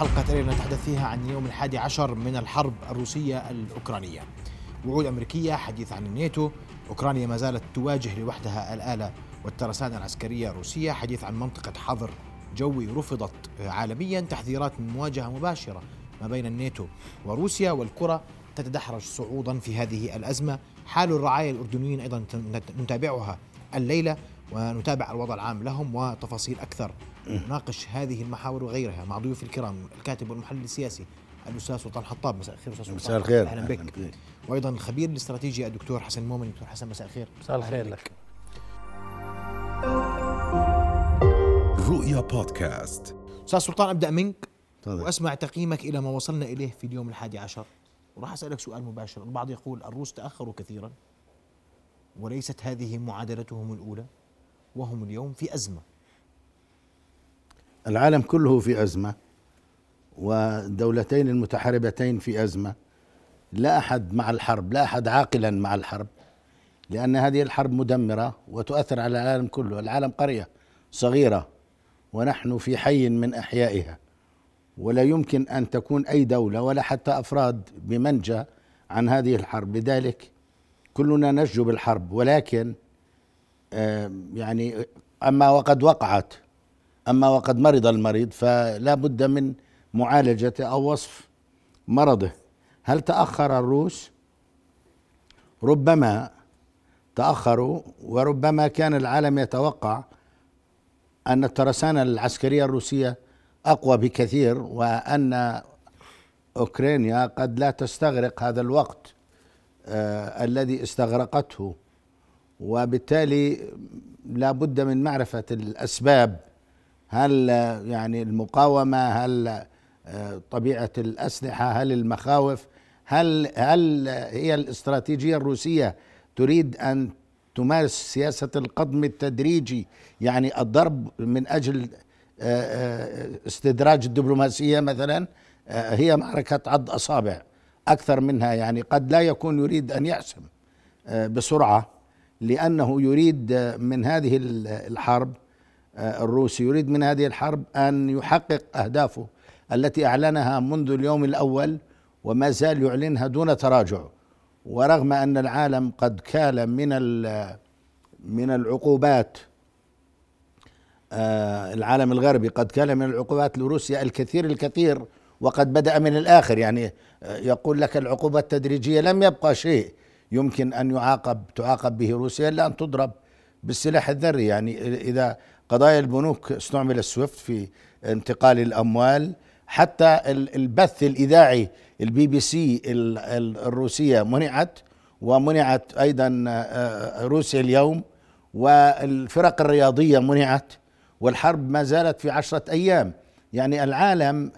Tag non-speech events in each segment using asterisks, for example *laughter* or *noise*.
حلقة الليلة نتحدث فيها عن اليوم الحادي عشر من الحرب الروسية الأوكرانية. وعود أمريكية حديث عن الناتو. أوكرانيا ما زالت تواجه لوحدها الآلة والترسانة العسكرية الروسية. حديث عن منطقة حظر جوي رفضت عالميا تحذيرات من مواجهة مباشرة ما بين الناتو وروسيا والكرة تتدحرج صعودا في هذه الأزمة. حال الرعايا الأردنيين أيضا نتابعها الليلة. ونتابع الوضع العام لهم وتفاصيل أكثر. نناقش هذه المحاور وغيرها مع ضيوف الكرام الكاتب والمحلل السياسي الأستاذ سلطان حطاب مساء الخير أستاذ مساء الخير. أهلا بك. وأيضا الخبير الاستراتيجي الدكتور حسن مؤمن دكتور حسن مساء الخير. مساء الخير لك. رؤيا بودكاست. أستاذ سلطان أبدأ منك طبعا. وأسمع تقييمك إلى ما وصلنا إليه في اليوم الحادي عشر. وراح أسألك سؤال مباشر. البعض يقول الروس تأخروا كثيرا وليست هذه معادلتهم الأولى. وهم اليوم في أزمة. العالم كله في أزمة والدولتين المتحاربتين في أزمة. لا أحد مع الحرب لا أحد عاقلا مع الحرب لأن هذه الحرب مدمرة وتؤثر على العالم كله. العالم قرية صغيرة ونحن في حي من أحيائها. ولا يمكن أن تكون أي دولة ولا حتى أفراد بمنجى عن هذه الحرب. لذلك كلنا نشجو بالحرب ولكن يعني أما وقد وقعت أما وقد مرض المريض فلا بد من معالجة أو وصف مرضه. هل تأخر الروس؟ ربما تأخروا وربما كان العالم يتوقع أن الترسانة العسكرية الروسية أقوى بكثير وأن أوكرانيا قد لا تستغرق هذا الوقت آه الذي استغرقته. وبالتالي لا بد من معرفة الأسباب. هل يعني المقاومة هل آه، طبيعة الأسلحة هل المخاوف هل هل هي الاستراتيجية الروسية تريد أن تمارس سياسة القضم التدريجي يعني الضرب من أجل آه، آه، استدراج الدبلوماسية مثلا؟ هي معركة عض أصابع. أكثر منها يعني قد لا يكون يريد أن يحسم بسرعة. لأنه يريد من هذه الحرب آه، الروسي يريد من هذه الحرب أن يحقق أهدافه التي أعلنها منذ اليوم الأول وما زال يعلنها دون تراجع. ورغم أن العالم قد كال من من العقوبات آه، العالم الغربي قد كال من العقوبات لروسيا الكثير الكثير وقد بدأ من الآخر. يعني آه، يقول لك العقوبة التدريجية لم يبقى شيء. يمكن أن يعاقب تعاقب به روسيا إلا أن تضرب بالسلاح الذري. يعني إذا قضايا البنوك استعمل السويفت في انتقال الأموال حتى البث الإذاعي البي بي سي الروسية منعت ومنعت أيضا آه، روسيا اليوم والفرق الرياضية منعت والحرب ما زالت في عشرة أيام. يعني العالم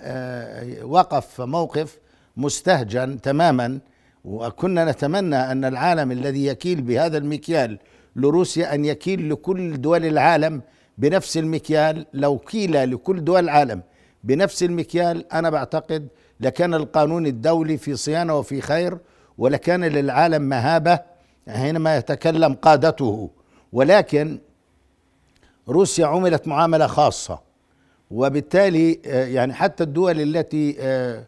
وقف موقف مستهجن تماما وكنا نتمنى أن العالم الذي يكيل بهذا المكيال لروسيا أن يكيل لكل دول العالم بنفس المكيال. لو كيل لكل دول العالم بنفس المكيال أنا بعتقد لكان القانون الدولي في صيانة وفي خير ولكان للعالم مهابة حينما يتكلم قادته. ولكن روسيا عملت معاملة خاصة وبالتالي آه، يعني حتى الدول التي آه،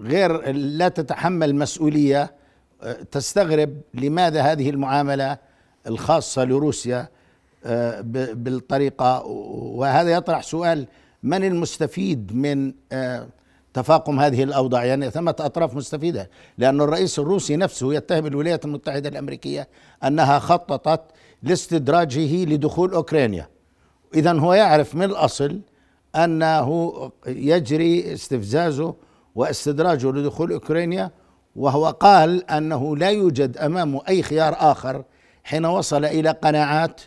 غير لا تتحمل مسؤولية آه، تستغرب لماذا هذه المعاملة الخاصة لروسيا آه، بالطريقة. وهذا يطرح سؤال من المستفيد من آه، تفاقم هذه الأوضاع؟ يعني ثمة أطراف مستفيدة لأن الرئيس الروسي نفسه يتهم الولايات المتحدة الأمريكية أنها خططت لاستدراجه لدخول أوكرانيا. اذا هو يعرف من الأصل أنه يجري استفزازه واستدراجه لدخول أوكرانيا وهو قال أنه لا يوجد امامه أي خيار آخر حين وصل إلى قناعات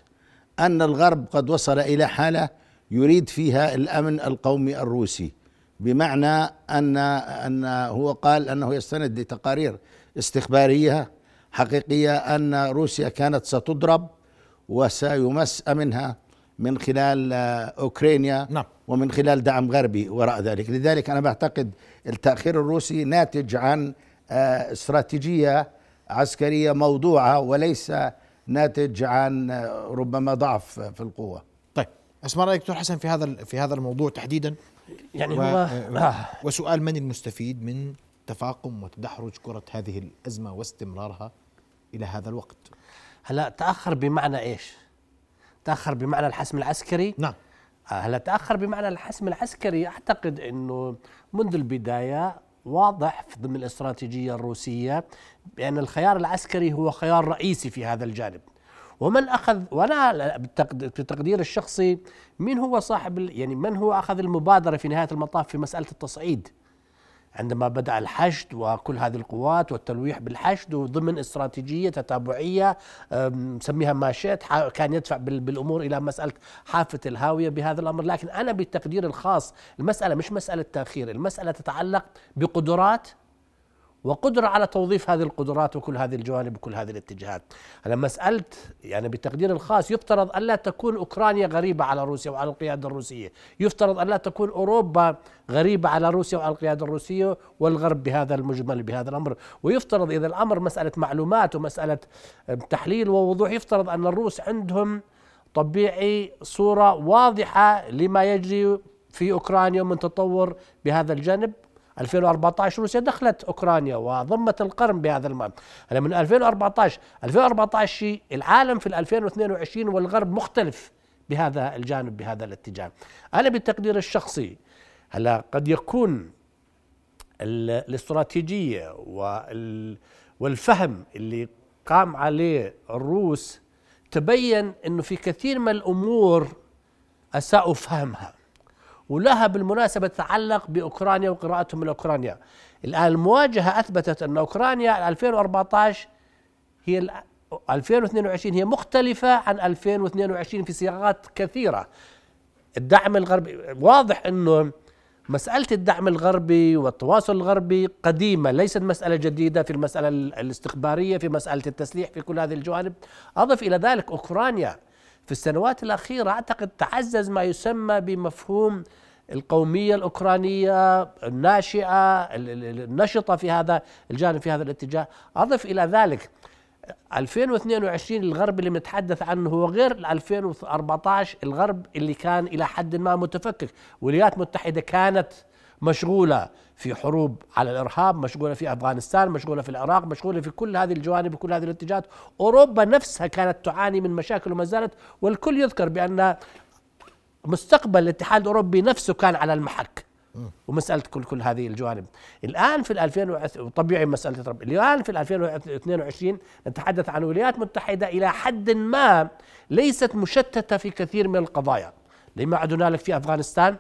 أن الغرب قد وصل إلى حالة يريد فيها الأمن القومي الروسي. بمعنى ان أن هو قال أنه يستند لتقارير استخبارية حقيقية أن روسيا كانت ستضرب وسيمس منها من خلال أوكرانيا نعم. ومن خلال دعم غربي وراء ذلك لذلك أنا بعتقد التأخير الروسي ناتج عن آه، استراتيجية عسكرية موضوعة وليس ناتج عن ربما ضعف في القوة طيب اسمع رأيك دكتور حسن في هذا في هذا الموضوع تحديدا يعني و هو آه. وسؤال من المستفيد من تفاقم وتدحرج كرة هذه الأزمة واستمرارها إلى هذا الوقت هلا تأخر بمعنى إيش؟ تأخر بمعنى الحسم العسكري؟ نعم. آه، هلا تأخر بمعنى الحسم العسكري؟ أعتقد إنه منذ البداية واضح في ضمن الاستراتيجية الروسية بأن الخيار العسكري هو خيار رئيسي في هذا الجانب. ومن أخذ وأنا بتقدير الشخصي من هو صاحب يعني من هو أخذ المبادرة في نهاية المطاف في مسألة التصعيد؟ عندما بدأ الحشد وكل هذه القوات والتلويح بالحشد وضمن استراتيجية تتابعية سميها ما شئت كان يدفع بالأمور إلى مسألة حافة الهاوية بهذا الأمر. لكن أنا بالتقدير الخاص المسألة مش مسألة تأخير المسألة تتعلق بقدرات وقدرة على توظيف هذه القدرات وكل هذه الجوانب وكل هذه الاتجاهات. أنا مسألة يعني بالتقدير الخاص يفترض أن لا تكون أوكرانيا غريبة على روسيا وعلى القيادة الروسية. يفترض أن لا تكون أوروبا غريبة على روسيا وعلى القيادة الروسية والغرب بهذا المجمل بهذا الأمر. ويفترض إذا الأمر مسألة معلومات ومسألة تحليل ووضوح يفترض أن الروس عندهم طبيعي صورة واضحة لما يجري في أوكرانيا من تطور بهذا الجانب. 2014 روسيا دخلت أوكرانيا وضمت القرم بهذا الماء. هلا من 2014 2014 العالم في 2022 والغرب مختلف بهذا الجانب بهذا الاتجاه. أنا بالتقدير الشخصي هلا قد يكون الاستراتيجية والفهم اللي قام عليه الروس تبين إنه في كثير من الأمور اساءوا فهمها ولها بالمناسبة تتعلق بأوكرانيا وقراءتهم لأوكرانيا الآن المواجهة أثبتت أن أوكرانيا 2014 هي 2022 هي مختلفة عن 2022 في صياغات كثيرة. الدعم الغربي واضح أنه مسألة الدعم الغربي والتواصل الغربي قديمة ليست مسألة جديدة في المسألة الاستخبارية في مسألة التسليح في كل هذه الجوانب. أضف إلى ذلك أوكرانيا في السنوات الأخيرة أعتقد تعزز ما يسمى بمفهوم القومية الأوكرانية الناشئة النشطة في هذا الجانب في هذا الاتجاه. أضف إلى ذلك 2022 الغرب اللي بنتحدث عنه هو غير 2014 الغرب اللي كان إلى حد ما متفكك. الولايات المتحدة كانت مشغولة في حروب على الإرهاب مشغولة في أفغانستان مشغولة في العراق مشغولة في كل هذه الجوانب وكل هذه الاتجاهات. أوروبا نفسها كانت تعاني من مشاكل وما زالت والكل يذكر بأن مستقبل الاتحاد الأوروبي نفسه كان على المحك. ومسألة كل كل هذه الجوانب. الآن في 2000 طبيعي مسألة رب الآن في 2022 نتحدث عن الولايات المتحده إلى حد ما ليست مشتتة في كثير من القضايا. لما عاد هنالك في أفغانستان؟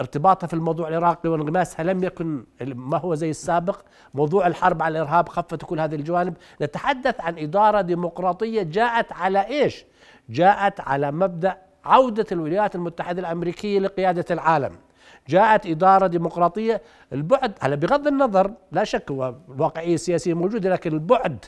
ارتباطها في الموضوع العراقي وانغماسها لم يكن ما هو زي السابق. موضوع الحرب على الإرهاب خفت كل هذه الجوانب. نتحدث عن إدارة ديمقراطية جاءت على إيش؟ جاءت على مبدأ عودة الولايات المتحدة الأمريكية لقيادة العالم. جاءت إدارة ديمقراطية. البعد على بغض النظر لا شك هو الواقعية السياسية موجودة لكن البعد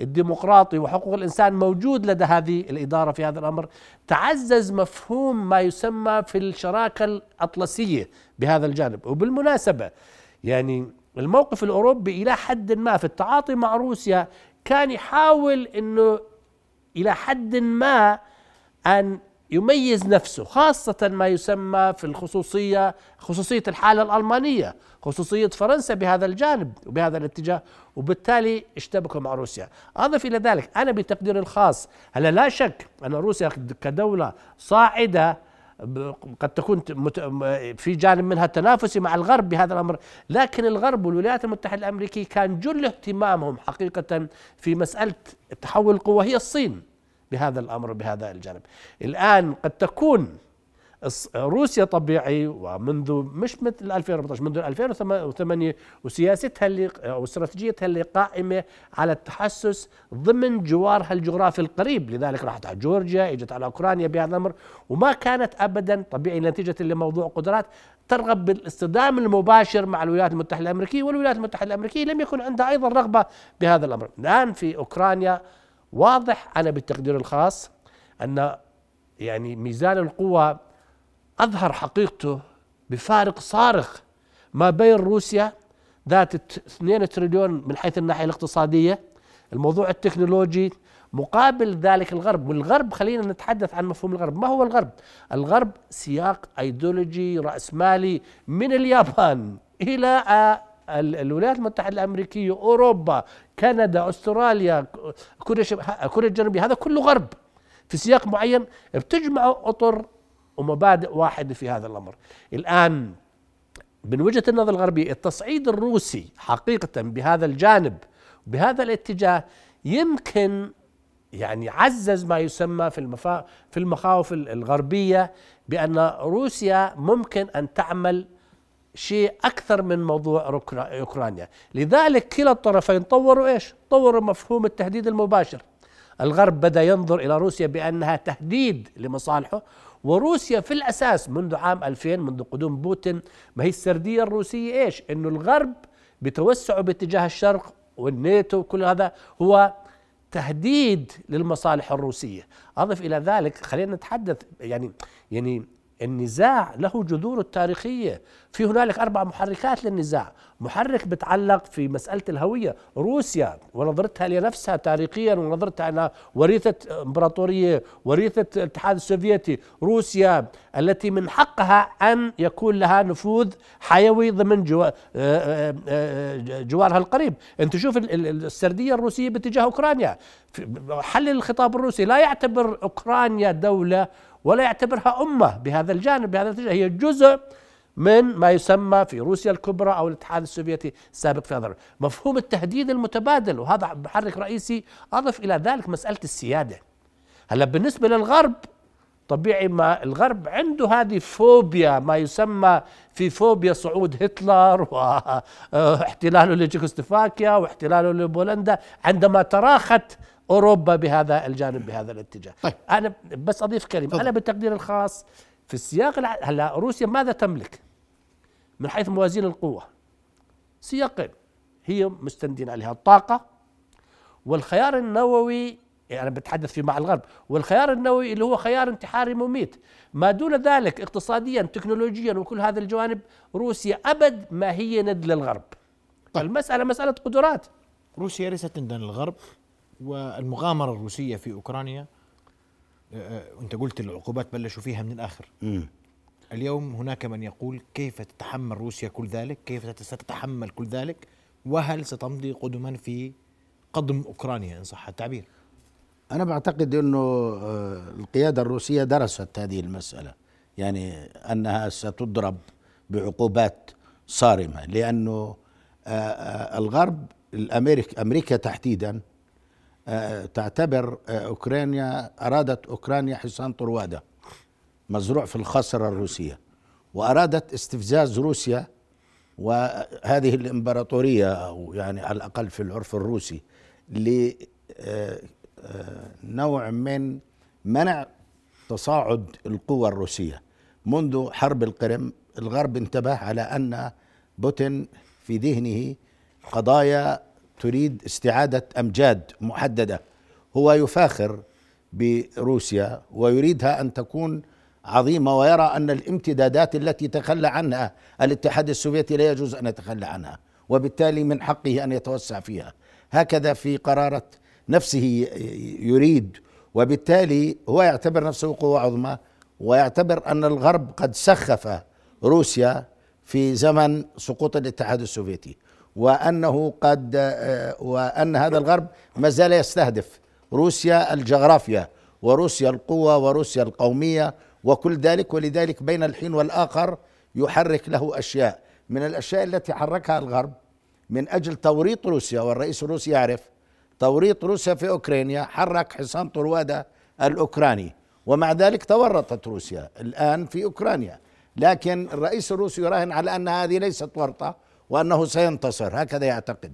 الديمقراطي وحقوق الإنسان موجود لدى هذه الإدارة في هذا الأمر تعزز مفهوم ما يسمى في الشراكة الأطلسية بهذا الجانب. وبالمناسبة يعني الموقف الأوروبي إلى حد ما في التعاطي مع روسيا كان يحاول أنه إلى حد ما أن يميز نفسه خاصة ما يسمى في الخصوصية خصوصية الحالة الألمانية خصوصية فرنسا بهذا الجانب وبهذا الاتجاه وبالتالي اشتبكوا مع روسيا أضف إلى ذلك أنا بتقديري الخاص هلا لا شك أن روسيا كدولة صاعدة قد تكون في جانب منها تنافسي مع الغرب بهذا الأمر، لكن الغرب والولايات المتحدة الأمريكية كان جل اهتمامهم حقيقة في مسألة تحول القوة هي الصين. بهذا الأمر بهذا الجانب. الآن قد تكون روسيا طبيعي ومنذ مش مثل 2014 منذ 2008 وسياستها اللي أو استراتيجيتها اللي قائمة على التحسس ضمن جوارها الجغرافي القريب. لذلك راحت على جورجيا إجت على أوكرانيا بهذا الأمر وما كانت ابدا طبيعي نتيجة لموضوع قدرات ترغب بالاصطدام المباشر مع الولايات المتحدة الأمريكية والولايات المتحدة الأمريكية لم يكن عندها أيضا رغبة بهذا الأمر. الآن في أوكرانيا واضح أنا بالتقدير الخاص أن يعني ميزان القوى أظهر حقيقته بفارق صارخ ما بين روسيا ذات 2 تريليون من حيث الناحية الاقتصادية. الموضوع التكنولوجي مقابل ذلك الغرب والغرب خلينا نتحدث عن مفهوم الغرب. ما هو الغرب؟ الغرب سياق ايديولوجي رأسمالي من اليابان آه، الولايات المتحدة الأمريكية أوروبا كندا أستراليا كوريا الجنوبية هذا كله غرب. في سياق معين بتجمعوا أطر ومبادئ واحدة في هذا الأمر. الآن من وجهة النظر الغربية التصعيد الروسي حقيقة بهذا الجانب بهذا الاتجاه يمكن يعني عزز ما يسمى في المفا في المخاوف الغربية بأن روسيا ممكن أن تعمل شيء أكثر من موضوع أوكرانيا، لذلك كلا الطرفين طوروا إيش؟ طوروا مفهوم التهديد المباشر. الغرب بدأ ينظر إلى روسيا بأنها تهديد لمصالحه وروسيا في الأساس منذ عام 2000 منذ قدوم بوتين ما هي السردية الروسية إيش؟ إنه الغرب بتوسعه باتجاه الشرق والناتو وكل هذا هو تهديد للمصالح الروسية أضف إلى ذلك خلينا نتحدث يعني يعني النزاع له جذور التاريخية. في هنالك أربع محركات للنزاع. محرك بتعلق في مسألة الهوية. روسيا ونظرتها لنفسها تاريخيا ونظرتها أنها وريثة إمبراطورية وريثة الاتحاد السوفيتي. روسيا التي من حقها أن يكون لها نفوذ حيوي ضمن. آه، آه، آه، جوارها القريب. أنت شوف السردية الروسية باتجاه أوكرانيا. حل الخطاب الروسي. لا يعتبر أوكرانيا دولة ولا يعتبرها أمة بهذا الجانب بهذا الاتجاه. هي جزء من ما يسمى في روسيا الكبرى أو الاتحاد السوفيتي السابق في هذا مفهوم التهديد المتبادل وهذا محرك رئيسي أضف إلى ذلك مسألة السيادة. هلأ بالنسبة للغرب طبيعي ما الغرب عنده هذه فوبيا ما يسمى في فوبيا صعود هتلر واحتلاله *laughs* لتشيكوسلوفاكيا واحتلاله لبولندا. عندما تراخت أوروبا بهذا الجانب بهذا الاتجاه. طيب. أنا بس أضيف كلمة. طيب. أنا بالتقدير الخاص في السياق هلا روسيا ماذا تملك؟ من حيث موازين القوة. سياقين. هي مستندين عليها الطاقة والخيار النووي يعني أنا بتحدث في مع الغرب والخيار النووي اللي هو خيار انتحاري مميت. ما دون ذلك اقتصاديا تكنولوجيا وكل هذه الجوانب روسيا أبد ما هي ند للغرب. طيب. المسألة مسألة قدرات. روسيا ليست ندا للغرب. والمغامرة الروسية في أوكرانيا آه، آه، أنت قلت العقوبات بلشوا فيها من الآخر. م. اليوم هناك من يقول كيف تتحمل روسيا كل ذلك؟ كيف ستتحمل كل ذلك؟ وهل ستمضي قدما في قضم أوكرانيا إن صح التعبير؟ أنا بعتقد أنه آه، القيادة الروسية درست هذه المسألة يعني أنها ستضرب بعقوبات صارمة لأنه الغرب الأمريكا أمريكا تحديدا تعتبر آه، أوكرانيا أرادت أوكرانيا حصان طروادة مزروع في الخصرة الروسية وأرادت استفزاز روسيا وهذه الإمبراطورية أو يعني على الأقل في العرف الروسي لنوع من منع تصاعد القوى الروسية منذ حرب القرم. الغرب انتبه على أن بوتين في ذهنه قضايا تريد استعادة أمجاد محددة. هو يفاخر بروسيا ويريدها أن تكون عظيمة ويرى أن الامتدادات التي تخلى عنها الاتحاد السوفيتي لا يجوز أن يتخلى عنها وبالتالي من حقه أن يتوسع فيها. هكذا في قرارة نفسه يريد وبالتالي هو يعتبر نفسه قوة عظمى ويعتبر أن الغرب قد سخف روسيا في زمن سقوط الاتحاد السوفيتي. وأنه قد وأن هذا الغرب ما زال يستهدف روسيا الجغرافيا وروسيا القوة وروسيا القومية وكل ذلك ولذلك بين الحين والآخر يحرك له أشياء. من الأشياء التي حركها الغرب من أجل توريط روسيا والرئيس الروسي يعرف توريط روسيا في أوكرانيا حرك حصان طروادة الأوكراني. ومع ذلك تورطت روسيا الآن في أوكرانيا. لكن الرئيس الروسي يراهن على أن هذه ليست ورطة وأنه سينتصر هكذا يعتقد.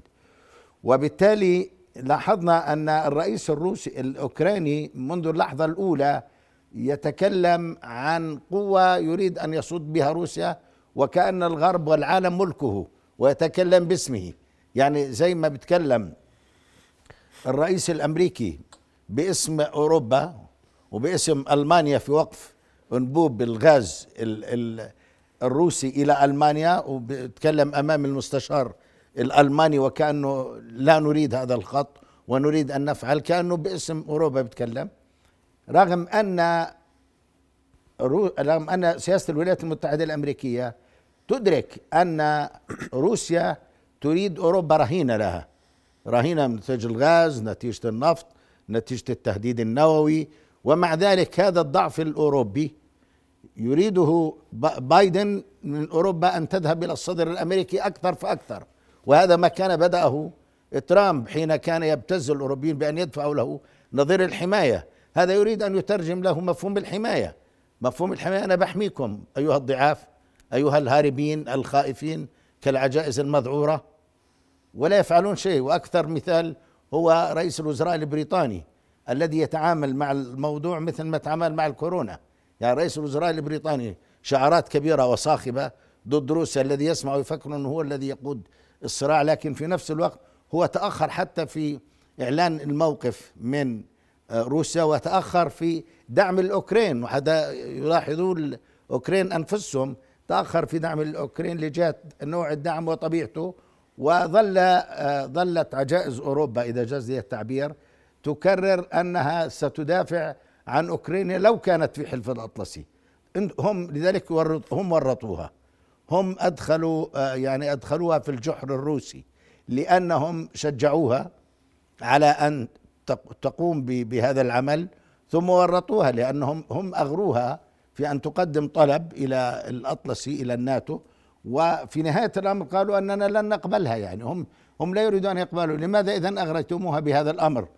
وبالتالي لاحظنا أن الرئيس الروسي الأوكراني منذ اللحظة الأولى يتكلم عن قوة يريد أن يصد بها روسيا وكأن الغرب والعالم ملكه ويتكلم باسمه. يعني زي ما بيتكلم الرئيس الأمريكي باسم أوروبا وباسم ألمانيا في وقف أنبوب الغاز الروسي إلى ألمانيا وبتكلم أمام المستشار الألماني وكأنه لا نريد هذا الخط ونريد أن نفعل كأنه باسم أوروبا بيتكلم. رغم أن رغم أن سياسة الولايات المتحدة الأمريكية تدرك أن روسيا تريد أوروبا رهينة لها. رهينة من نتيجه الغاز نتيجة النفط نتيجة التهديد النووي ومع ذلك هذا الضعف الأوروبي يريده بايدن من أوروبا أن تذهب إلى الصدر الأمريكي أكثر فأكثر. وهذا ما كان بدأه ترامب حين كان يبتز الأوروبيين بأن يدفعوا له نظير الحماية. هذا يريد أن يترجم له مفهوم الحماية. مفهوم الحماية أنا بحميكم أيها الضعاف أيها الهاربين الخائفين كالعجائز المذعورة. ولا يفعلون شيء. وأكثر مثال هو رئيس الوزراء البريطاني الذي يتعامل مع الموضوع مثل ما تعامل مع الكورونا. يعني رئيس الوزراء البريطاني شعارات كبيرة وصاخبة ضد روسيا الذي يسمع ويفكر أنه هو الذي يقود الصراع لكن في نفس الوقت هو تأخر حتى في إعلان الموقف من آه، روسيا وتأخر في دعم الأوكرين وهذا يلاحظون الأوكرين أنفسهم تأخر في دعم الأوكرين لجهة نوع الدعم وطبيعته وظل آه، ظلت عجائز أوروبا إذا جاز لي التعبير تكرر أنها ستدافع عن أوكرانيا لو كانت في حلف الأطلسي. هم لذلك هم ورطوها. هم أدخلوا آه، يعني أدخلوها في الجحر الروسي لأنهم شجعوها على أن تق- تقوم بهذا العمل ثم ورطوها لانهم هم أغروها في أن تقدم طلب إلى الأطلسي إلى الناتو. وفي نهاية الأمر قالوا أننا لن نقبلها يعني. هم هم لا يريدون ان يقبلوا. لماذا اذا أغريتموها بهذا الأمر؟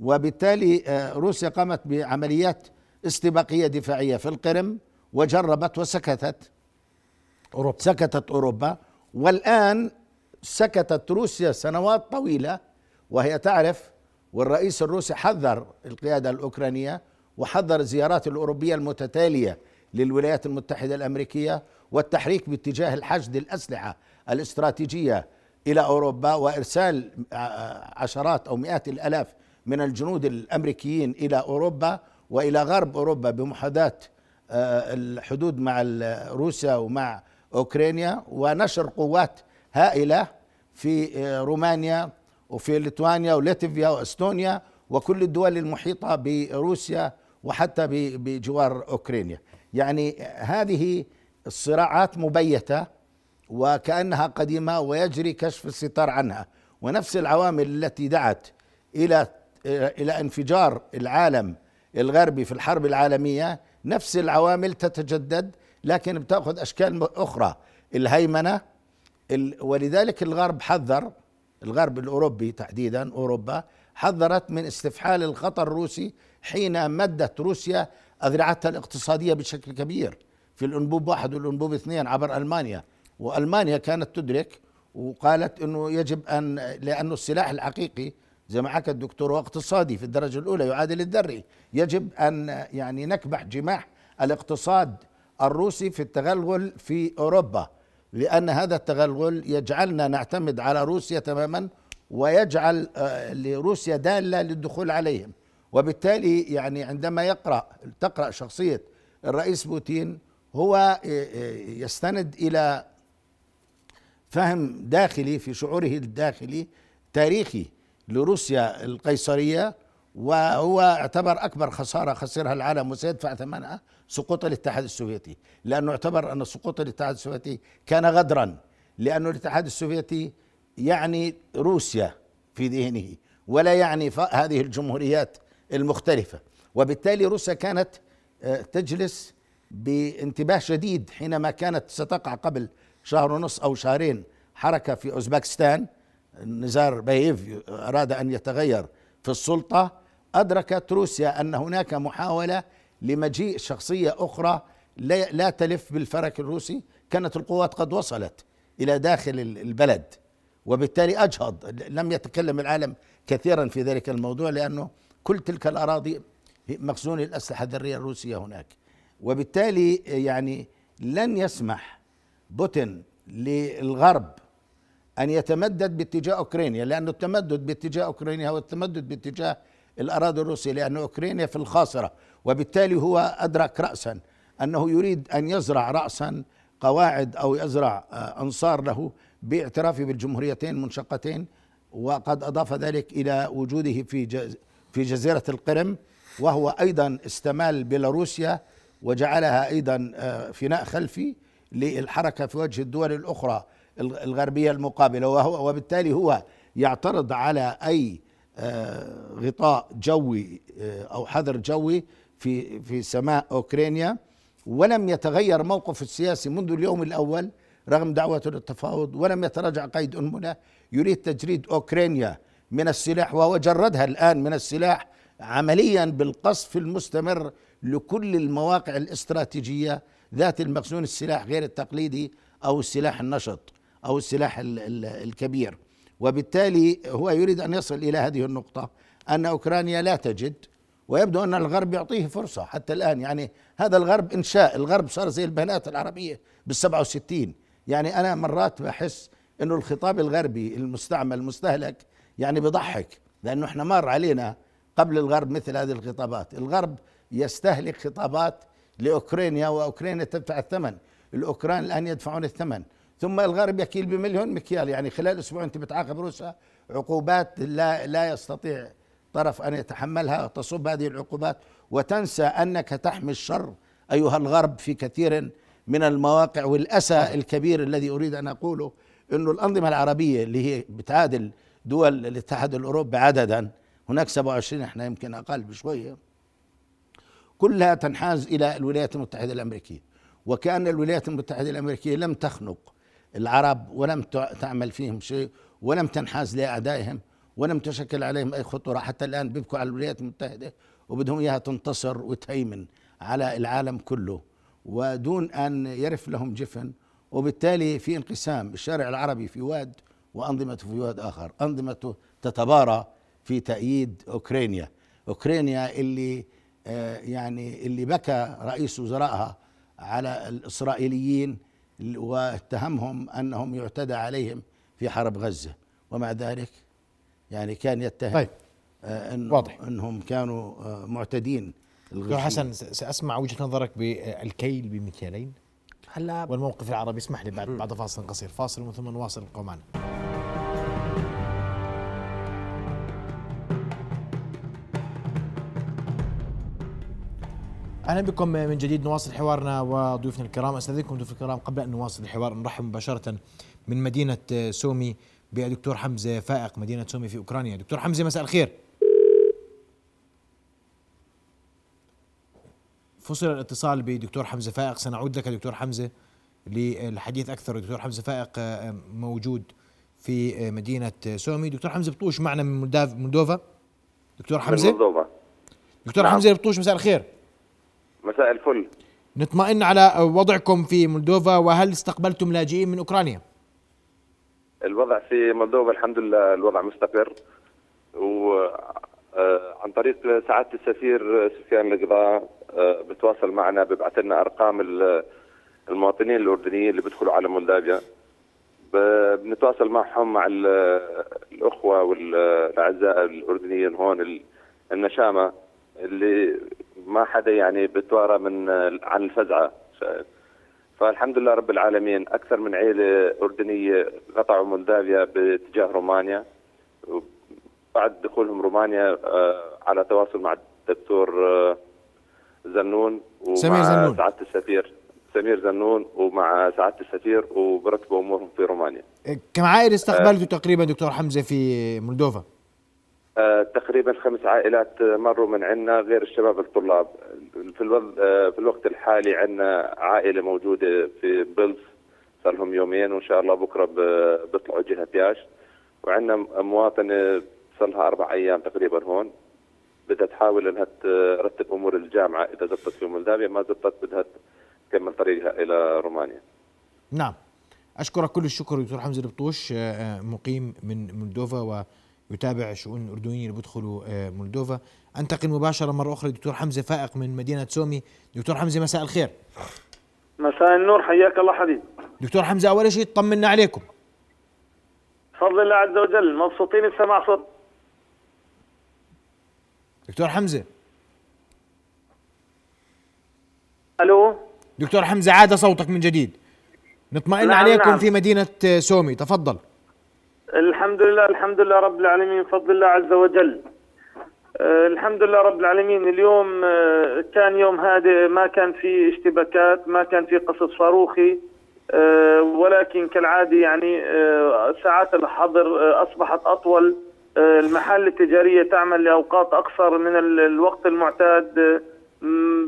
وبالتالي آه، روسيا قامت بعمليات استباقية دفاعية في القرم وجربت وسكتت. أوروبا. سكتت أوروبا. والآن سكتت روسيا سنوات طويلة وهي تعرف والرئيس الروسي حذر القيادة الأوكرانية وحذر الزيارات الأوروبية المتتالية للولايات المتحدة الأمريكية والتحريك باتجاه الحشد الأسلحة الاستراتيجية إلى أوروبا وإرسال ع- عشرات أو مئات الآلاف من الجنود الأمريكيين إلى أوروبا وإلى غرب أوروبا بمحاذاة آه، الحدود مع روسيا ومع أوكرانيا ونشر قوات هائلة في آه، رومانيا وفي ليتوانيا ولاتفيا وإستونيا وكل الدول المحيطة بروسيا وحتى بجوار أوكرانيا. يعني هذه الصراعات مبيتة وكأنها قديمة ويجري كشف الستار عنها. ونفس العوامل التي دعت إلى إلى انفجار العالم الغربي في الحرب العالمية نفس العوامل تتجدد لكن بتأخذ أشكال أخرى. الهيمنة ال- ولذلك الغرب حذر الغرب الأوروبي تحديدا أوروبا حذرت من استفحال الخطر الروسي حين مدت روسيا أذرعتها الاقتصادية بشكل كبير. في الأنبوب واحد والأنبوب اثنين عبر ألمانيا. وألمانيا كانت تدرك وقالت إنه يجب أن لأنه السلاح الحقيقي زي ما حكى الدكتور هو اقتصادي في الدرجة الأولى يعادل الذري يجب أن يعني نكبح جماح الاقتصاد الروسي في التغلغل في أوروبا لأن هذا التغلغل يجعلنا نعتمد على روسيا تماما ويجعل آه، لروسيا دالة للدخول عليهم. وبالتالي يعني عندما يقرأ تقرأ شخصية الرئيس بوتين هو آه، آه، يستند إلى فهم داخلي في شعوره الداخلي تاريخي. لروسيا القيصرية وهو اعتبر أكبر خسارة خسرها العالم وسيدفع ثمنها سقوط الاتحاد السوفيتي. لأنه اعتبر أن سقوط الاتحاد السوفيتي كان غدرا لأنه الاتحاد السوفيتي يعني روسيا في ذهنه ولا يعني هذه الجمهوريات المختلفة. وبالتالي روسيا كانت آه، تجلس بانتباه شديد حينما كانت ستقع قبل شهر ونصف أو شهرين حركة في أوزبكستان. نزار بايف أراد أن يتغير في السلطة أدركت روسيا أن هناك محاولة لمجيء شخصية أخرى لا لا تلف بالفرك الروسي. كانت القوات قد وصلت إلى داخل ال- البلد وبالتالي أجهض. لم يتكلم العالم كثيرا في ذلك الموضوع لأنه كل تلك الأراضي مخزون الاسلحه الذريه الروسية هناك. وبالتالي يعني لن يسمح بوتين للغرب أن يتمدد باتجاه أوكرانيا لأنه التمدد باتجاه أوكرانيا هو التمدد باتجاه الأراضي الروسية لأن أوكرانيا في الخاصرة وبالتالي هو أدرك راسا أنه يريد أن يزرع راسا قواعد أو يزرع آه، أنصار له باعترافه بالجمهوريتين المنشقتين وقد أضاف ذلك إلى وجوده في في جزيرة القرم وهو أيضا استمال بيلاروسيا وجعلها أيضا آه، فناء خلفي للحركة في وجه الدول الأخرى. الغربية المقابلة وهو وبالتالي هو يعترض على أي آه، غطاء جوي آه، أو حذر جوي في في سماء أوكرانيا. ولم يتغير موقف السياسي منذ اليوم الأول رغم دعوته للتفاوض ولم يتراجع قيد أنملة يريد تجريد أوكرانيا من السلاح وهو جردها الآن من السلاح عمليا بالقصف المستمر لكل المواقع الاستراتيجية ذات المخزون السلاح غير التقليدي أو السلاح النشط. أو السلاح الكبير. وبالتالي هو يريد أن يصل إلى هذه النقطة أن أوكرانيا لا تجد ويبدو أن الغرب يعطيه فرصة حتى الآن. يعني هذا الغرب إنشاء الغرب صار زي البنات بالسبعة وستين. يعني أنا مرات بحس أنه الخطاب الغربي المستعمل المستهلك يعني بضحك لأنه إحنا مر علينا قبل الغرب مثل هذه الخطابات. الغرب يستهلك خطابات لأوكرانيا وأوكرانيا تدفع الثمن. الأوكران الآن يدفعون الثمن. ثم الغرب يكيل بمليون مكيال. يعني خلال أسبوع أنت بتعاقب روسيا عقوبات لا لا يستطيع طرف أن يتحملها تصب هذه العقوبات. وتنسى أنك تحمي الشر أيها الغرب في كثير من المواقع والأسى الكبير الذي أريد أن أقوله أنه الأنظمة العربية اللي هي بتعادل دول الاتحاد الأوروبي عددا هناك 27 إحنا يمكن أقل بشوية كلها تنحاز إلى الولايات المتحدة الأمريكية. وكأن الولايات المتحدة الأمريكية لم تخنق العرب ولم تعمل فيهم شيء ولم تنحاز لأعدائهم ولم تشكل عليهم أي خطورة. حتى الآن بيبكوا على الولايات المتحدة وبدهم إياها تنتصر وتهيمن على العالم كله. ودون أن يرف لهم جفن وبالتالي في انقسام الشارع العربي في واد وأنظمته في واد آخر. أنظمته تتبارى في تأييد أوكرانيا. أوكرانيا اللي آه، يعني اللي بكى رئيس وزرائها على الإسرائيليين واتهمهم أنهم يعتدى عليهم في حرب غزة. ومع ذلك يعني كان يتهم طيب. آه إن واضح. إنهم كانوا آه معتدين دكتور حسن سأسمع وجهة نظرك بالكيل بمكيالين هلا. والموقف العربي اسمح لي بعد بعد فاصل قصير. فاصل ومن ثم نواصل القومان أهلا بكم من جديد نواصل حوارنا وضيوفنا الكرام. أستاذنكم ضيوف الكرام قبل أن نواصل الحوار نرحب مباشرة من مدينة سومي بدكتور حمزة فائق مدينة سومي في أوكرانيا. دكتور حمزة مساء الخير. فصل الاتصال بدكتور حمزة فائق. سنعود لك دكتور حمزة للحديث أكثر. دكتور حمزة فائق موجود في مدينة سومي. دكتور حمزة بطوش معنا من مولدوفا. دكتور حمزة؟ مولدوفا. دكتور نعم. حمزة بطوش مساء الخير. مساء الفل نطمئن على وضعكم في مولدوفا وهل استقبلتم لاجئين من أوكرانيا؟ الوضع في مولدوفا الحمد لله الوضع مستقر و آه، طريق سعادة السفير سفيان القضاء آه، بتواصل معنا ببعث لنا أرقام المواطنين الأردنيين اللي بيدخلوا على مولدافيا بنتواصل معهم مع الأخوة والأعزاء الأردنيين هون النشامة اللي ما حدا يعني بتوارى من عن الفزعة فالحمد لله رب العالمين أكثر من عيلة أردنية قطعوا مولدافيا باتجاه رومانيا بعد دخولهم رومانيا آه، على تواصل مع الدكتور آه، زنون ومع سمير زنون. سعادة السفير سمير زنون ومع سعادة السفير وبرتبوا أمورهم في رومانيا كم عائله استقبلتوا آه تقريبا دكتور حمزة في مولدوفا؟ آه تقريبا خمس عائلات مروا من عندنا غير الشباب الطلاب. في, الوض... آه في الوقت الحالي عندنا عائلة موجودة في بلز صار لهم يومين وإن شاء الله بكرة بيطلعوا جهة ياش وعندنا مواطنة صار لها أربع أيام تقريبا هون. بدها تحاول إنها ترتب أمور الجامعة إذا زبطت في مولدافيا ما زبطت بدها تكمل طريقها إلى رومانيا. نعم. أشكرك كل الشكر دكتور حمزة البطوش آه، آه، مقيم من مولدوفا ويتابع شؤون الأردنيين اللي بيدخلوا آه، مولدوفا. أنتقل مباشرة مرة أخرى دكتور حمزة فائق من مدينة سومي. دكتور حمزة مساء الخير. مساء النور حياك الله حبيبي. دكتور حمزة أول شيء طمنا عليكم. بفضل الله عز وجل مبسوطين بسماع صوت. دكتور حمزة. ألو؟ دكتور حمزة عاد صوتك من جديد. نطمئن نعم عليكم نعم. في مدينة سومي. تفضل. الحمد لله الحمد لله رب العالمين بفضل الله عز وجل. آه، الحمد لله رب العالمين اليوم آه، كان يوم هادئ ما كان في اشتباكات ما كان في قصف صاروخي آه، ولكن كالعادة يعني ساعات الحظر أصبحت أطول. آه، المحال التجارية تعمل لأوقات أقصر من ال- الوقت المعتاد.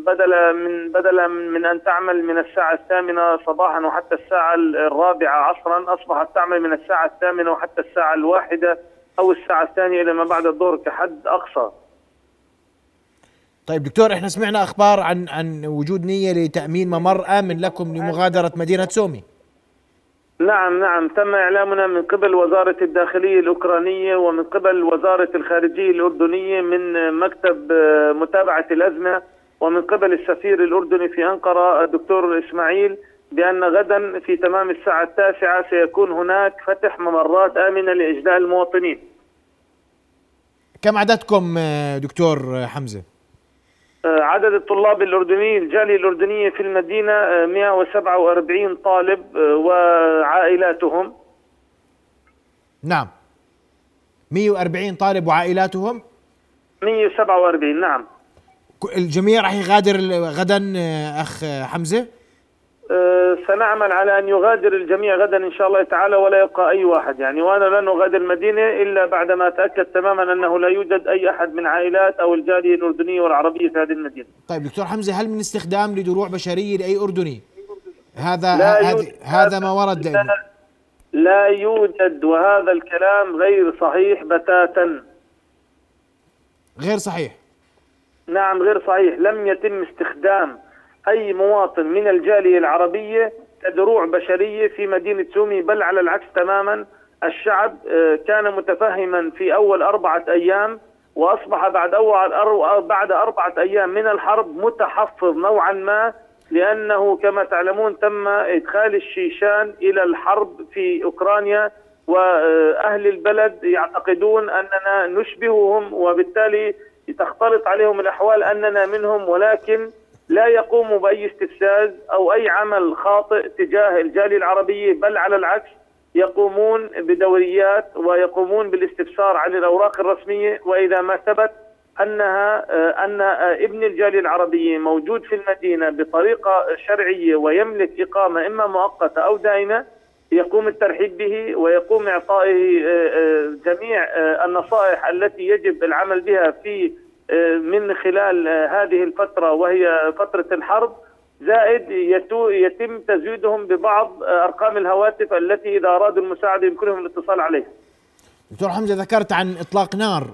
بدلا من بدلا من أن تعمل من الساعة الثامنة صباحا وحتى الساعة الرابعة عصرا أصبحت تعمل من الساعة الثامنة وحتى الساعة الواحدة أو الساعة الثانية إلى ما بعد الظهر كحد أقصى. طيب دكتور إحنا سمعنا أخبار عن عن وجود نية لتأمين ممر امن لكم لمغادرة مدينة سومي. نعم نعم. تم إعلامنا من قبل وزارة الداخلية الأوكرانية ومن قبل وزارة الخارجية الأردنية من مكتب آه، متابعة الأزمة ومن قبل السفير الأردني في أنقرة الدكتور إسماعيل بأن غدا في تمام الساعة التاسعة سيكون هناك فتح ممرات آمنة لإجلاء المواطنين. كم عددكم آه، دكتور حمزة؟ آه، عدد الطلاب الأردنيين الجالية الأردنية في المدينة آه، 147 طالب وعائلاتهم. نعم. 140 طالب وعائلاتهم؟ 147 نعم. الجميع راح يغادر غدا آه، أخ آه، حمزة؟ آه، سنعمل على أن يغادر الجميع غدا إن شاء الله تعالى ولا يبقى أي واحد يعني وأنا لن أغادر المدينة إلا بعدما أتأكد تماما أنه لا يوجد أي أحد من عائلات أو الجالية الأردنية والعربية في هذه المدينة. طيب دكتور حمزة هل من استخدام لدروع بشرية لأي أردني؟ هذا هذا. هذا ما ورد لا, لا يوجد وهذا الكلام غير صحيح بتاتا. غير صحيح. نعم غير صحيح. لم يتم استخدام أي مواطن من الجالية العربية كدروع بشرية في مدينة سومي بل على العكس تماما الشعب آه، كان متفهما في أول أربعة أيام وأصبح بعد أول بعد أربعة أيام من الحرب متحفظ نوعا ما لأنه كما تعلمون تم إدخال الشيشان إلى الحرب في أوكرانيا وأهل البلد يعتقدون أننا نشبههم وبالتالي تختلط عليهم الأحوال أننا منهم ولكن لا يقوموا بأي استفزاز أو أي عمل خاطئ تجاه الجالية العربية بل على العكس يقومون بدوريات ويقومون بالاستفسار عن الأوراق الرسمية. وإذا ما ثبت أنها أن ابن الجالية العربية موجود في المدينة بطريقة شرعية ويملك إقامة إما مؤقتة أو دائمة يقوم الترحيب به ويقوم إعطائه آه، آه، جميع آه، النصائح التي يجب العمل بها في من خلال هذه الفترة وهي فترة الحرب. زائد يتم تزويدهم ببعض أرقام الهواتف التي إذا أرادوا المساعدة يمكنهم الاتصال عليها. دكتور حمزة ذكرت عن إطلاق نار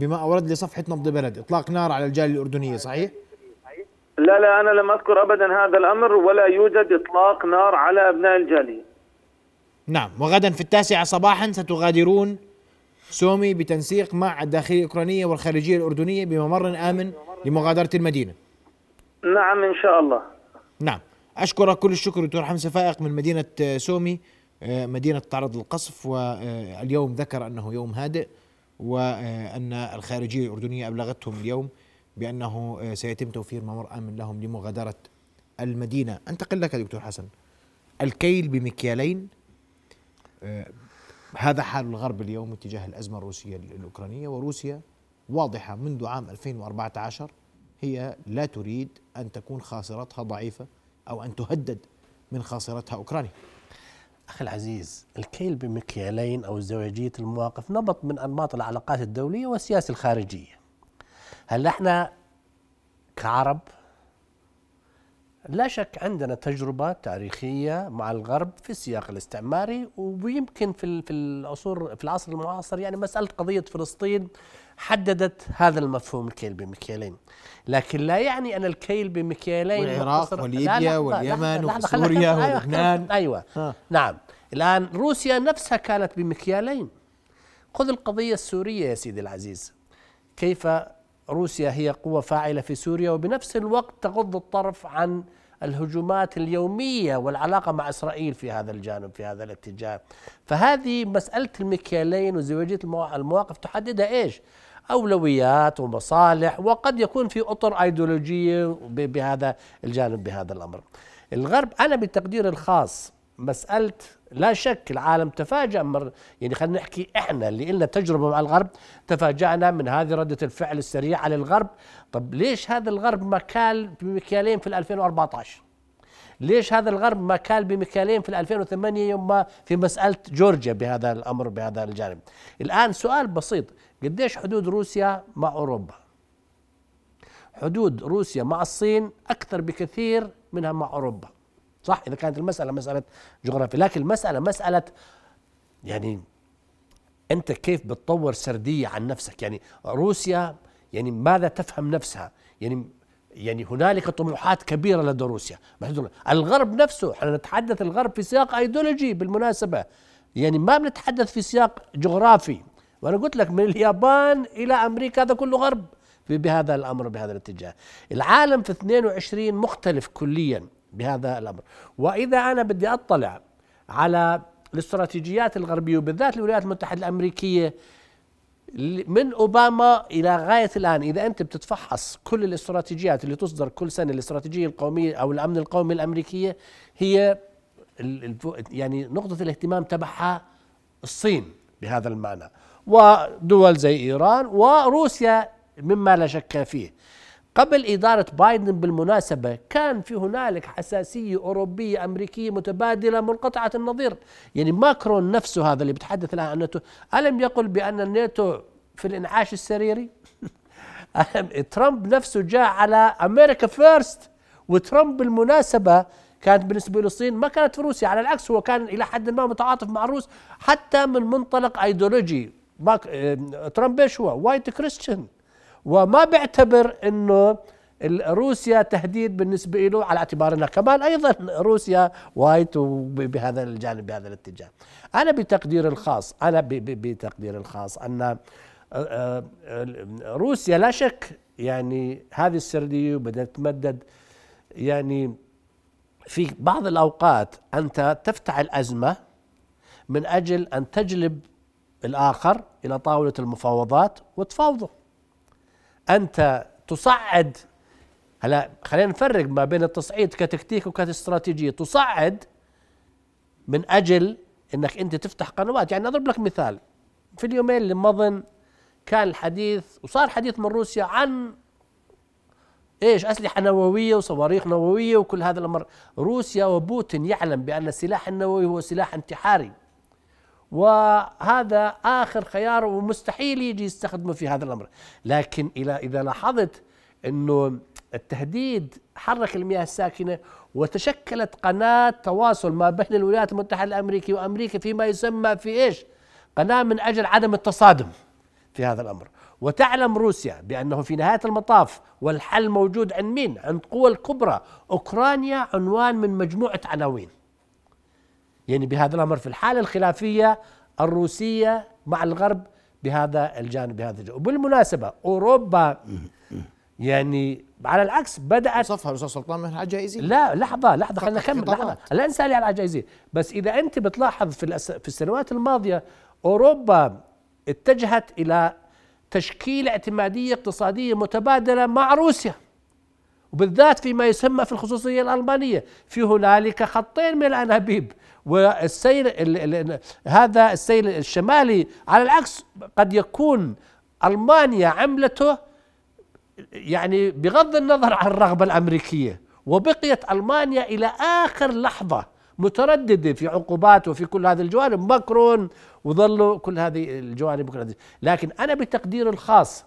بما أورد لي صفحه نبض بلد. إطلاق نار على الجالية الأردنية صحيح؟ لا لا أنا لم أذكر أبدا هذا الأمر ولا يوجد إطلاق نار على أبناء الجالية. نعم وغدا في التاسعة صباحا ستغادرون سومي بتنسيق مع الداخلية الأوكرانية والخارجية الأردنية بممر آمن لمغادرة المدينة. نعم إن شاء الله. نعم أشكرك كل الشكر دكتور حمزة فائق من مدينة آه، سومي. آه، مدينة تعرض للقصف واليوم ذكر أنه يوم هادئ وأن الخارجية الأردنية أبلغتهم اليوم بأنه آه، سيتم توفير ممر آمن لهم لمغادرة المدينة. أنتقل لك دكتور حسن. الكيل بمكيالين هذا حال الغرب اليوم اتجاه الأزمة الروسية الأوكرانية وروسيا واضحة منذ عام 2014 هي لا تريد أن تكون خاصرتها ضعيفة أو أن تهدد من خاصرتها أوكرانيا. أخي العزيز الكيل بمكيالين أو ازدواجية المواقف نمط من أنماط العلاقات الدولية والسياسة الخارجية. هل إحنا كعرب لا شك عندنا تجربة تاريخية مع الغرب في السياق الاستعماري ويمكن في في العصور في العصر المعاصر يعني مسألة قضية فلسطين حددت هذا المفهوم الكيل بمكيالين لكن لا يعني أن الكيل بمكيالين والعراق وليبيا لا، لا، واليمن وسوريا نتكلم. أيوة، ولبنان. أيوة ها. نعم الآن روسيا نفسها كانت بمكيالين خذ القضية السورية يا سيدي العزيز كيف روسيا هي قوة فاعلة في سوريا وبنفس الوقت تغض الطرف عن الهجومات اليومية والعلاقة مع إسرائيل في هذا الجانب في هذا الاتجاه. فهذه مسألة المكيالين وزواجية الموا- المواقف تحددها إيش؟ أولويات ومصالح وقد يكون في أطر أيديولوجية بهذا الجانب بهذا الأمر. الغرب أنا بتقدير الخاص مسألة لا شك العالم تفاجأ مر يعني خلينا نحكي إحنا اللي لنا تجربة مع الغرب تفاجأنا من هذه ردة الفعل السريعة للغرب طب ليش هذا الغرب ما كال بمكيالين في 2014 ليش هذا الغرب ما كال بمكيالين في 2008 يوم ما في مسألة جورجيا بهذا الأمر بهذا الجانب؟ الآن سؤال بسيط. قديش حدود روسيا مع أوروبا؟ حدود روسيا مع الصين أكثر بكثير منها مع أوروبا. صح؟ إذا كانت المسألة مسألة جغرافيا لكن المسألة مسألة يعني أنت كيف بتطور سردية عن نفسك؟ يعني روسيا يعني ماذا تفهم نفسها؟ يعني يعني هنالك طموحات كبيرة لدى روسيا. الغرب نفسه إحنا نتحدث الغرب في سياق ايديولوجي بالمناسبة. يعني ما بنتحدث في سياق جغرافي. وأنا قلت لك من اليابان إلى أمريكا هذا كله غرب بهذا الأمر بهذا الاتجاه. العالم في 22 مختلف كليا. بهذا الأمر. وإذا أنا بدي أطلع على الاستراتيجيات الغربية وبالذات الولايات المتحدة الأمريكية من أوباما إلى غاية الآن إذا أنت بتتفحص كل الاستراتيجيات اللي تصدر كل سنة الاستراتيجية القومية أو الأمن القومي الأمريكية هي يعني نقطة الاهتمام تبعها الصين بهذا المعنى. ودول زي إيران وروسيا مما لا شك فيه. قبل إدارة بايدن بالمناسبة كان في هنالك حساسية أوروبية أمريكية متبادلة منقطعة النظير. يعني ماكرون نفسه هذا اللي بيتحدث الآن عن الناتو ألم يقل بأن الناتو في الإنعاش السريري؟ *laughs* ترامب نفسه جاء على أمريكا فيرست وترامب بالمناسبة كانت بالنسبة للصين ما كانت في روسيا. على العكس هو كان إلى حد ما متعاطف مع الروس حتى من منطلق أيديولوجي. ترامب إيش هو؟ white Christian وما بيعتبر إنه روسيا تهديد بالنسبة له على اعتبار انها كمان أيضا روسيا white بهذا الجانب بهذا الاتجاه. أنا بتقدير الخاص أنا بتقدير الخاص أن آه، آه، روسيا لا شك يعني هذه السردية بدأت تتمدد يعني في بعض الأوقات أنت تفتعل ازمه من أجل أن تجلب الآخر إلى طاولة المفاوضات وتفاوضه أنت تصعد هلا خلينا نفرق ما بين التصعيد كتكتيك وكاستراتيجيه تصعد من أجل إنك أنت تفتح قنوات. يعني أضرب لك مثال. في اليومين اللي مضن كان الحديث وصار حديث من روسيا عن إيش؟ أسلحة نووية وصواريخ نووية وكل هذا الأمر. روسيا وبوتين يعلم بأن السلاح النووي هو سلاح انتحاري. وهذا آخر خيار ومستحيل يجي يستخدمه في هذا الأمر. لكن إلى إذا لاحظت أنه التهديد حرك المياه الساكنة وتشكلت قناة تواصل ما بين الولايات المتحدة الأمريكية وأمريكا فيما يسمى في إيش؟ قناة من أجل عدم التصادم في هذا الأمر. وتعلم روسيا بأنه في نهاية المطاف والحل موجود عند مين؟ عند قوى الكبرى. أوكرانيا عنوان من مجموعة عناوين. يعني بهذا الأمر. في الحالة الخلافية الروسية مع الغرب بهذا الجانب بهذا الجانب. وبالمناسبة أوروبا يعني على العكس بدأت وصفها الاستاذ سلطان من العجائزيه لا لحظة لحظة خلينا نكمل لحظة. لا انسى على العجائزيه بس إذا أنت بتلاحظ في الأس... في السنوات الماضية أوروبا اتجهت إلى تشكيل اعتمادية اقتصادية متبادلة مع روسيا. وبالذات فيما يسمى في الخصوصية الألمانية. في هنالك خطين من الأنابيب والسيل هذا السيل الشمالي على العكس قد يكون ألمانيا عملته يعني بغض النظر عن الرغبة الأمريكية وبقيت ألمانيا إلى آخر لحظة مترددة في عقوبات وفي كل هذه الجوانب. ماكرون وظلوا كل هذه الجوانب لكن أنا بتقدير الخاص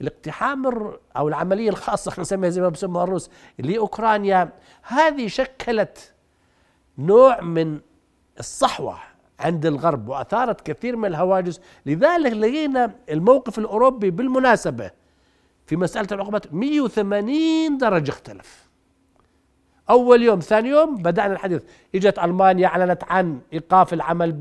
الاقتحام أو العملية الخاصة خلينا نسميها زي ما بسموها الروس لأوكرانيا. هذه شكلت نوع من الصحوة عند الغرب وأثارت كثير من الهواجس. لذلك لقينا الموقف الأوروبي بالمناسبة في مسألة العقوبات 180 درجة اختلف. أول يوم ثاني يوم بدأنا الحديث. إجت ألمانيا أعلنت عن إيقاف العمل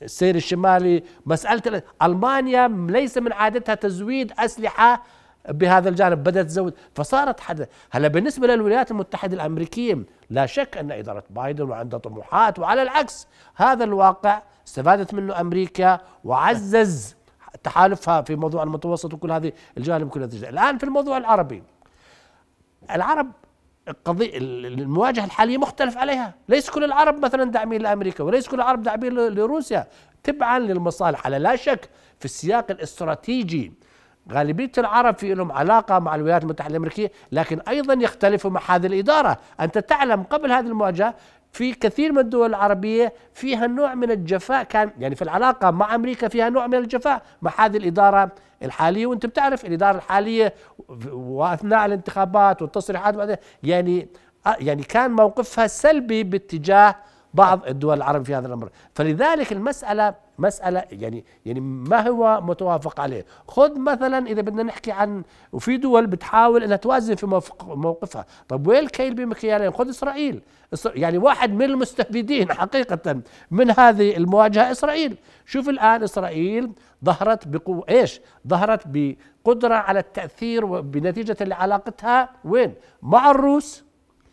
بالسير الشمالي مسألة ألمانيا ليس من عادتها تزويد أسلحة بهذا الجانب بدأت تزود. فصارت حدث هلا بالنسبة للولايات المتحدة الأمريكية لا شك أن إدارة بايدن وعندها طموحات وعلى العكس هذا الواقع استفادت منه أمريكا وعزز تحالفها في موضوع المتوسط وكل هذه الجانب كل هذه الآن في الموضوع العربي. العرب القضية المواجهة الحالية مختلف عليها. ليس كل العرب مثلا داعمين لأمريكا وليس كل العرب داعمين لروسيا. تبعا للمصالح. على لا شك في السياق الاستراتيجي غالبية العرب في لهم علاقة مع الولايات المتحدة الأمريكية لكن أيضا يختلفوا مع هذه الإدارة. أنت تعلم قبل هذه المواجهة في كثير من الدول العربية فيها نوع من الجفاء كان يعني في العلاقة مع أمريكا فيها نوع من الجفاء. مع هذه الإدارة الحالية وأنت بتعرف الإدارة الحالية وأثناء الانتخابات والتصريحات يعني يعني كان موقفها سلبي باتجاه بعض الدول العربية في هذا الأمر. فلذلك المسألة مسألة يعني يعني ما هو متوافق عليه. خذ مثلا إذا بدنا نحكي عن وفي دول بتحاول أنها توازن في موقفها. طب وين الكيل بمكيالين؟ خذ إسرائيل. يعني واحد من المستفيدين حقيقة من هذه المواجهة إسرائيل. شوف الآن إسرائيل ظهرت بقوة إيش؟ ظهرت بقدرة على التأثير بنتيجة لعلاقتها وين؟ مع الروس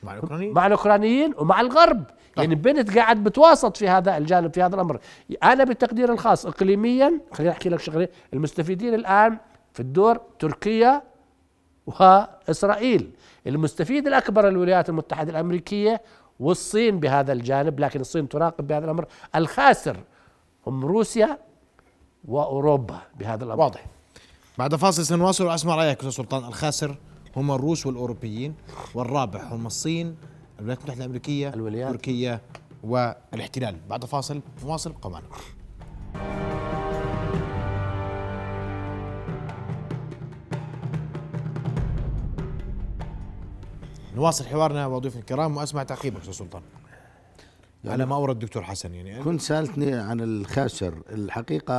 مع الأوكرانيين. مع الأوكرانيين ومع الغرب. يعني بنت قاعد بتواصط في هذا الجانب في هذا الأمر. أنا بالتقدير الخاص اقليميا خليني احكي لك شغلة المستفيدين الآن في الدور تركيا وإسرائيل. المستفيد الأكبر الولايات المتحدة الأمريكية والصين بهذا الجانب لكن الصين تراقب بهذا الأمر. الخاسر هم روسيا وأوروبا بهذا الأمر. واضح. بعد فاصل سنواصل وأسمع رأيك أستاذ سلطان. الخاسر هم الروس والأوروبيين والرابح هم الصين الولايات المتحدة الأمريكية الولايات. تركيا والاحتلال. بعد فاصل نواصل قمعنا نواصل حوارنا وضيوف الكرام وأسمع تعقيبك أستاذ سلطان. يعني على ما أورد الدكتور حسن يعني. كنت سألتني عن الخاسر. الحقيقة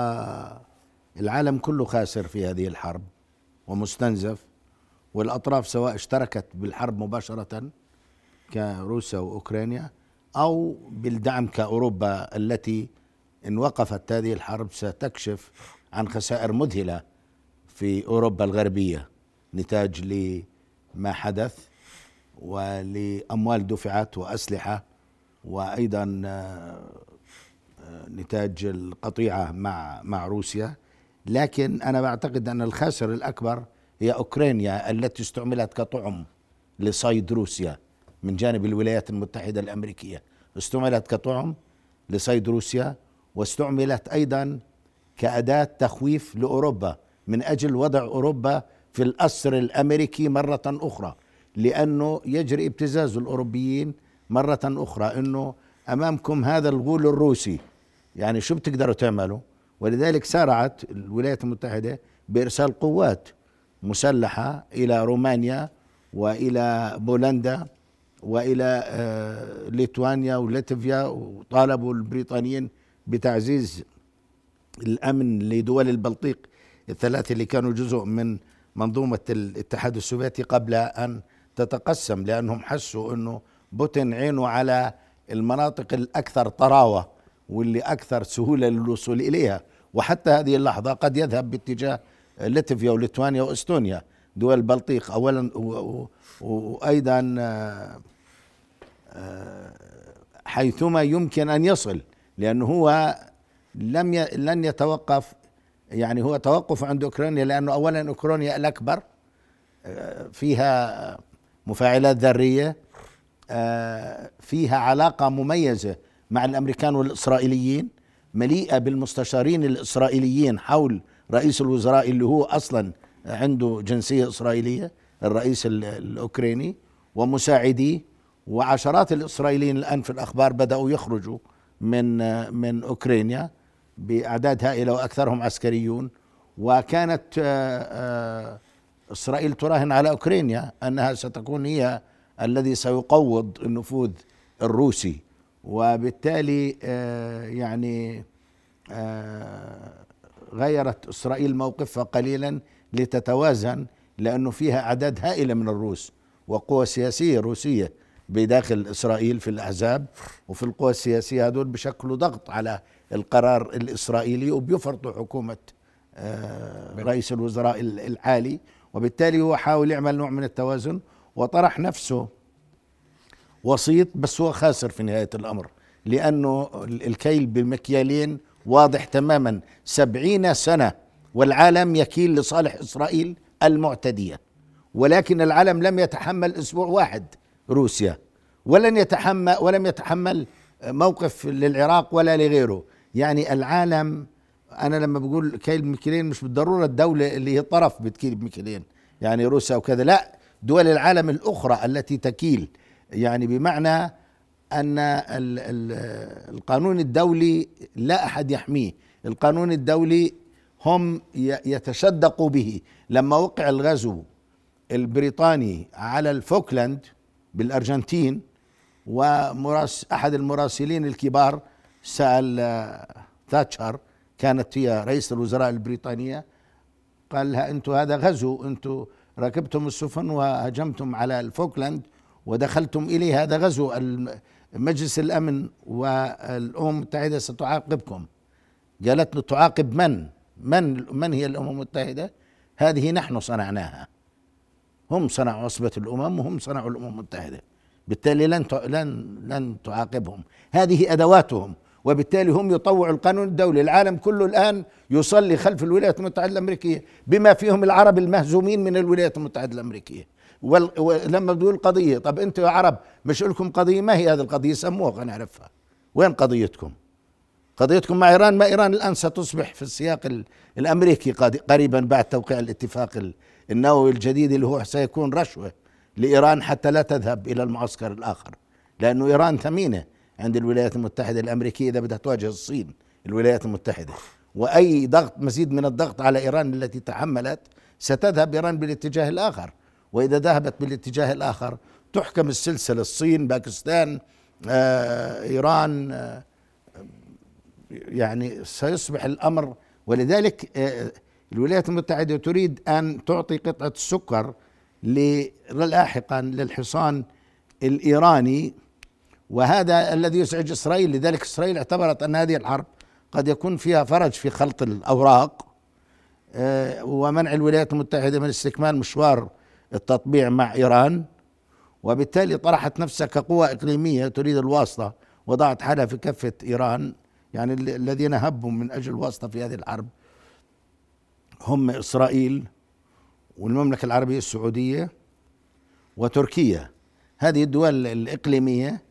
العالم كله خاسر في هذه الحرب ومستنزف والأطراف سواء اشتركت بالحرب مباشرة كروسيا وأوكرانيا أو بالدعم كأوروبا التي إن وقفت هذه الحرب ستكشف عن خسائر مذهلة في أوروبا الغربية. نتاج لما حدث ولأموال دفعت وأسلحة وأيضا آه، نتاج القطيعة مع مع روسيا. لكن أنا بعتقد أن الخاسر الأكبر هي أوكرانيا التي استعملت كطعم لصيد روسيا. من جانب الولايات المتحدة الأمريكية. استعملت كطعم لصيد روسيا واستعملت أيضا كأداة تخويف لأوروبا من أجل وضع أوروبا في الأسر الأمريكي مرة أخرى لأنه يجري ابتزاز الأوروبيين مرة أخرى أنه أمامكم هذا الغول الروسي. يعني شو بتقدروا تعملوا؟ ولذلك سارعت الولايات المتحدة بإرسال قوات مسلحة إلى رومانيا وإلى بولندا وإلى آه، ليتوانيا ولاتفيا وطالبوا البريطانيين بتعزيز الأمن لدول البلطيق الثلاثة اللي كانوا جزء من منظومة الاتحاد السوفيتي قبل أن تتقسم لأنهم حسوا إنه بوتين عينه على المناطق الأكثر طراوة واللي أكثر سهولة للوصول إليها. وحتى هذه اللحظة قد يذهب باتجاه لاتفيا وليتوانيا وإستونيا. دول البلطيق اولا وأيضا آه، آه، حيثما يمكن أن يصل لأنه هو لم. لن يتوقف يعني هو توقف عند أوكرانيا لأنه اولا أوكرانيا الأكبر آه، فيها مفاعلات ذرية فيها علاقة مميزة مع الأمريكان والإسرائيليين مليئة بالمستشارين الإسرائيليين حول رئيس الوزراء اللي هو أصلا عنده جنسية إسرائيلية الرئيس الأوكراني ومساعديه وعشرات الإسرائيليين الآن في الأخبار بدأوا يخرجوا من من أوكرانيا بأعداد هائلة وأكثرهم عسكريون. وكانت آه، آه، إسرائيل تراهن على أوكرانيا أنها ستكون هي الذي سيقوض النفوذ الروسي. وبالتالي آه، يعني غيرت إسرائيل موقفها قليلا لتتوازن لأنه فيها أعداد هائلة من الروس وقوى سياسية روسية بداخل إسرائيل في الأحزاب وفي القوى السياسية هذول بشكلوا ضغط على القرار الإسرائيلي وبيفرضوا حكومة آه، رئيس الوزراء الحالي وبالتالي هو حاول يعمل نوع من التوازن وطرح نفسه وسيط بس هو خاسر في نهاية الأمر لأنه الكيل بمكيالين واضح تماما سبعين سنة والعالم يكيل لصالح إسرائيل المعتدية ولكن العالم لم يتحمل أسبوع واحد روسيا ولن يتحمل ولم يتحمل موقف للعراق ولا لغيره. يعني العالم أنا لما بقول كيل بمكيلين مش بالضرورة الدولة اللي هي طرف بتكيل بمكيلين يعني روسيا وكذا لا دول العالم الأخرى التي تكيل يعني بمعنى أن ال- ال- القانون الدولي لا أحد يحميه. القانون الدولي هم يتشدقوا به. لما وقع الغزو البريطاني على الفوكلاند بالأرجنتين ومراس أحد المراسلين الكبار سأل آه، تاتشر كانت هي رئيس الوزراء البريطانية قال لها أنتم هذا غزو أنتم ركبتم السفن وهجمتم على الفوكلاند ودخلتم إليه هذا غزو. مجلس الأمن والأمم المتحدة ستعاقبكم. قالت له تعاقب من؟ من من هي الأمم المتحدة؟ هذه نحن صنعناها. هم صنعوا عصبة الأمم وهم صنعوا الأمم المتحدة. بالتالي لن لن لن تعاقبهم. هذه أدواتهم وبالتالي هم يطوعوا القانون الدولي. العالم كله الآن يصلي خلف الولايات المتحدة الأمريكية بما فيهم العرب المهزومين من الولايات المتحدة الأمريكية. ولما بتقول قضية طب أنتوا يا عرب مش لكم قضية؟ ما هي هذه القضية؟ سموها خلينا نعرفها. وين قضيتكم؟ قضيتكم مع إيران؟ ما إيران الآن ستصبح في السياق ال- الأمريكي قريبا بعد توقيع الاتفاق ال- النووي الجديد اللي هو سيكون رشوة لإيران حتى لا تذهب إلى المعسكر الآخر. لأنه إيران ثمينة عند الولايات المتحدة الأمريكية إذا بدها تواجه الصين الولايات المتحدة. وأي ضغط مزيد من الضغط على إيران التي تحملت ستذهب إيران بالاتجاه الآخر. وإذا ذهبت بالاتجاه الآخر تحكم السلسلة الصين باكستان آه، إيران آه، يعني سيصبح الأمر. ولذلك آه، الولايات المتحدة تريد أن تعطي قطعة السكر لاحقا للحصان الإيراني وهذا الذي يزعج إسرائيل. لذلك إسرائيل اعتبرت أن هذه الحرب قد يكون فيها فرج في خلط الأوراق آه، ومنع الولايات المتحدة من استكمال مشوار التطبيع مع إيران وبالتالي طرحت نفسها كقوة إقليمية تريد الواسطة وضعت حالها في كفة إيران يعني ال- الذين هبوا من أجل الواسطة في هذه الحرب هم إسرائيل والمملكة العربية السعودية وتركيا. هذه الدول الإقليمية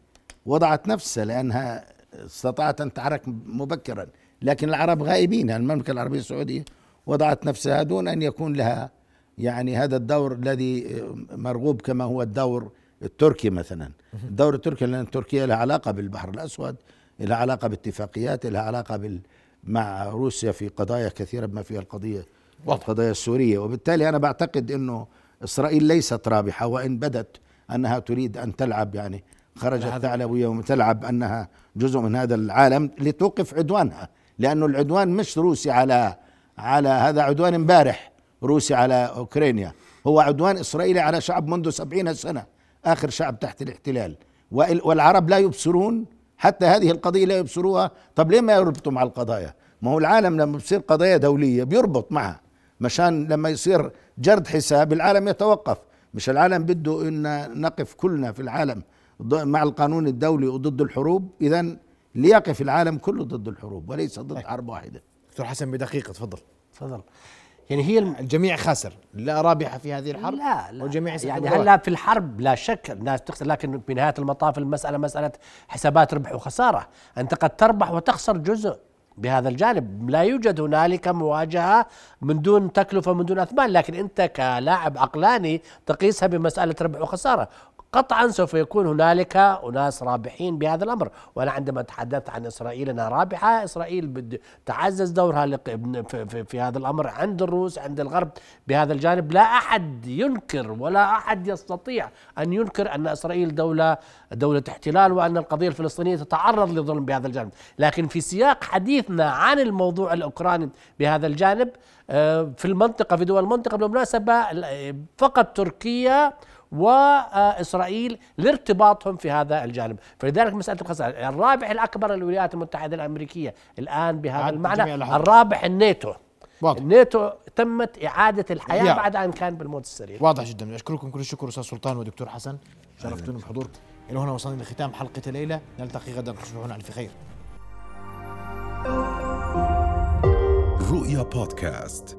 وضعت نفسها لأنها استطاعت أن تحرك مبكرا لكن العرب غائبين المملكة العربية السعودية وضعت نفسها دون أن يكون لها يعني هذا الدور الذي مرغوب كما هو الدور التركي مثلا. الدور التركي لأن تركيا لها علاقة بالبحر الأسود لها علاقة باتفاقيات لها علاقة بال مع روسيا في قضايا كثيرة بما فيها القضية القضايا السورية. وبالتالي أنا بعتقد أنه إسرائيل ليست رابحة وإن بدت أنها تريد أن تلعب يعني خرجت ثعلبية وتلعب أنها جزء من هذا العالم لتوقف عدوانها لأنه العدوان مش روسي على على هذا عدوان امبارح روسي على أوكرانيا. هو عدوان إسرائيلي على شعب منذ سبعين سنة. آخر شعب تحت الاحتلال. وال- والعرب لا يبصرون. حتى هذه القضية لا يبصروها. طب ليه ما يربطوا مع القضايا؟ ما هو العالم لما بصير قضايا دولية بيربط معها. مشان لما يصير جرد حساب العالم يتوقف. مش العالم بده إن نقف كلنا في العالم مع القانون الدولي وضد الحروب؟ اذا ليقف العالم كله ضد الحروب وليس ضد حرب واحدة. دكتور حسن بدقيقة تفضل. تفضل. يعني هي. الجميع خاسر. لا رابحة في هذه الحرب لا لا. والجميع يعني. هلا في الحرب لا شك الناس تخسر لكن في نهاية المطاف المسألة مسألة حسابات ربح وخسارة. أنت قد تربح وتخسر جزء بهذا الجانب. لا يوجد هنالك مواجهة من دون تكلفة من دون أثمان. لكن أنت كلاعب عقلاني تقيسها بمسألة ربح وخسارة. قطعا سوف يكون هنالك أناس رابحين بهذا الأمر. وأنا عندما تحدثت عن إسرائيل أنها رابحة إسرائيل تعزز دورها في, هذا الأمر عند الروس عند الغرب بهذا الجانب. لا أحد ينكر ولا أحد يستطيع أن ينكر أن إسرائيل دوله دولة احتلال وأن القضية الفلسطينية تتعرض لظلم بهذا الجانب. لكن في سياق حديثنا عن الموضوع الأوكراني بهذا الجانب آه، في المنطقة في دول المنطقة بالمناسبة فقط تركيا وإسرائيل لارتباطهم في هذا الجانب، فلذلك مساله الخسائر، الرابح الأكبر الولايات المتحدة الأمريكية الآن بهذا المعنى. الرابح الناتو. واضح. الناتو تمت إعادة الحياة يا. بعد أن كان بالموت السريع. واضح جدا. أشكركم كل الشكر أستاذ سلطان ودكتور حسن. شرفتونا بحضوركم إلى هنا وصلنا لختام حلقة الليلة. نلتقي غدا تصبحون على خير. رؤيا بودكاست.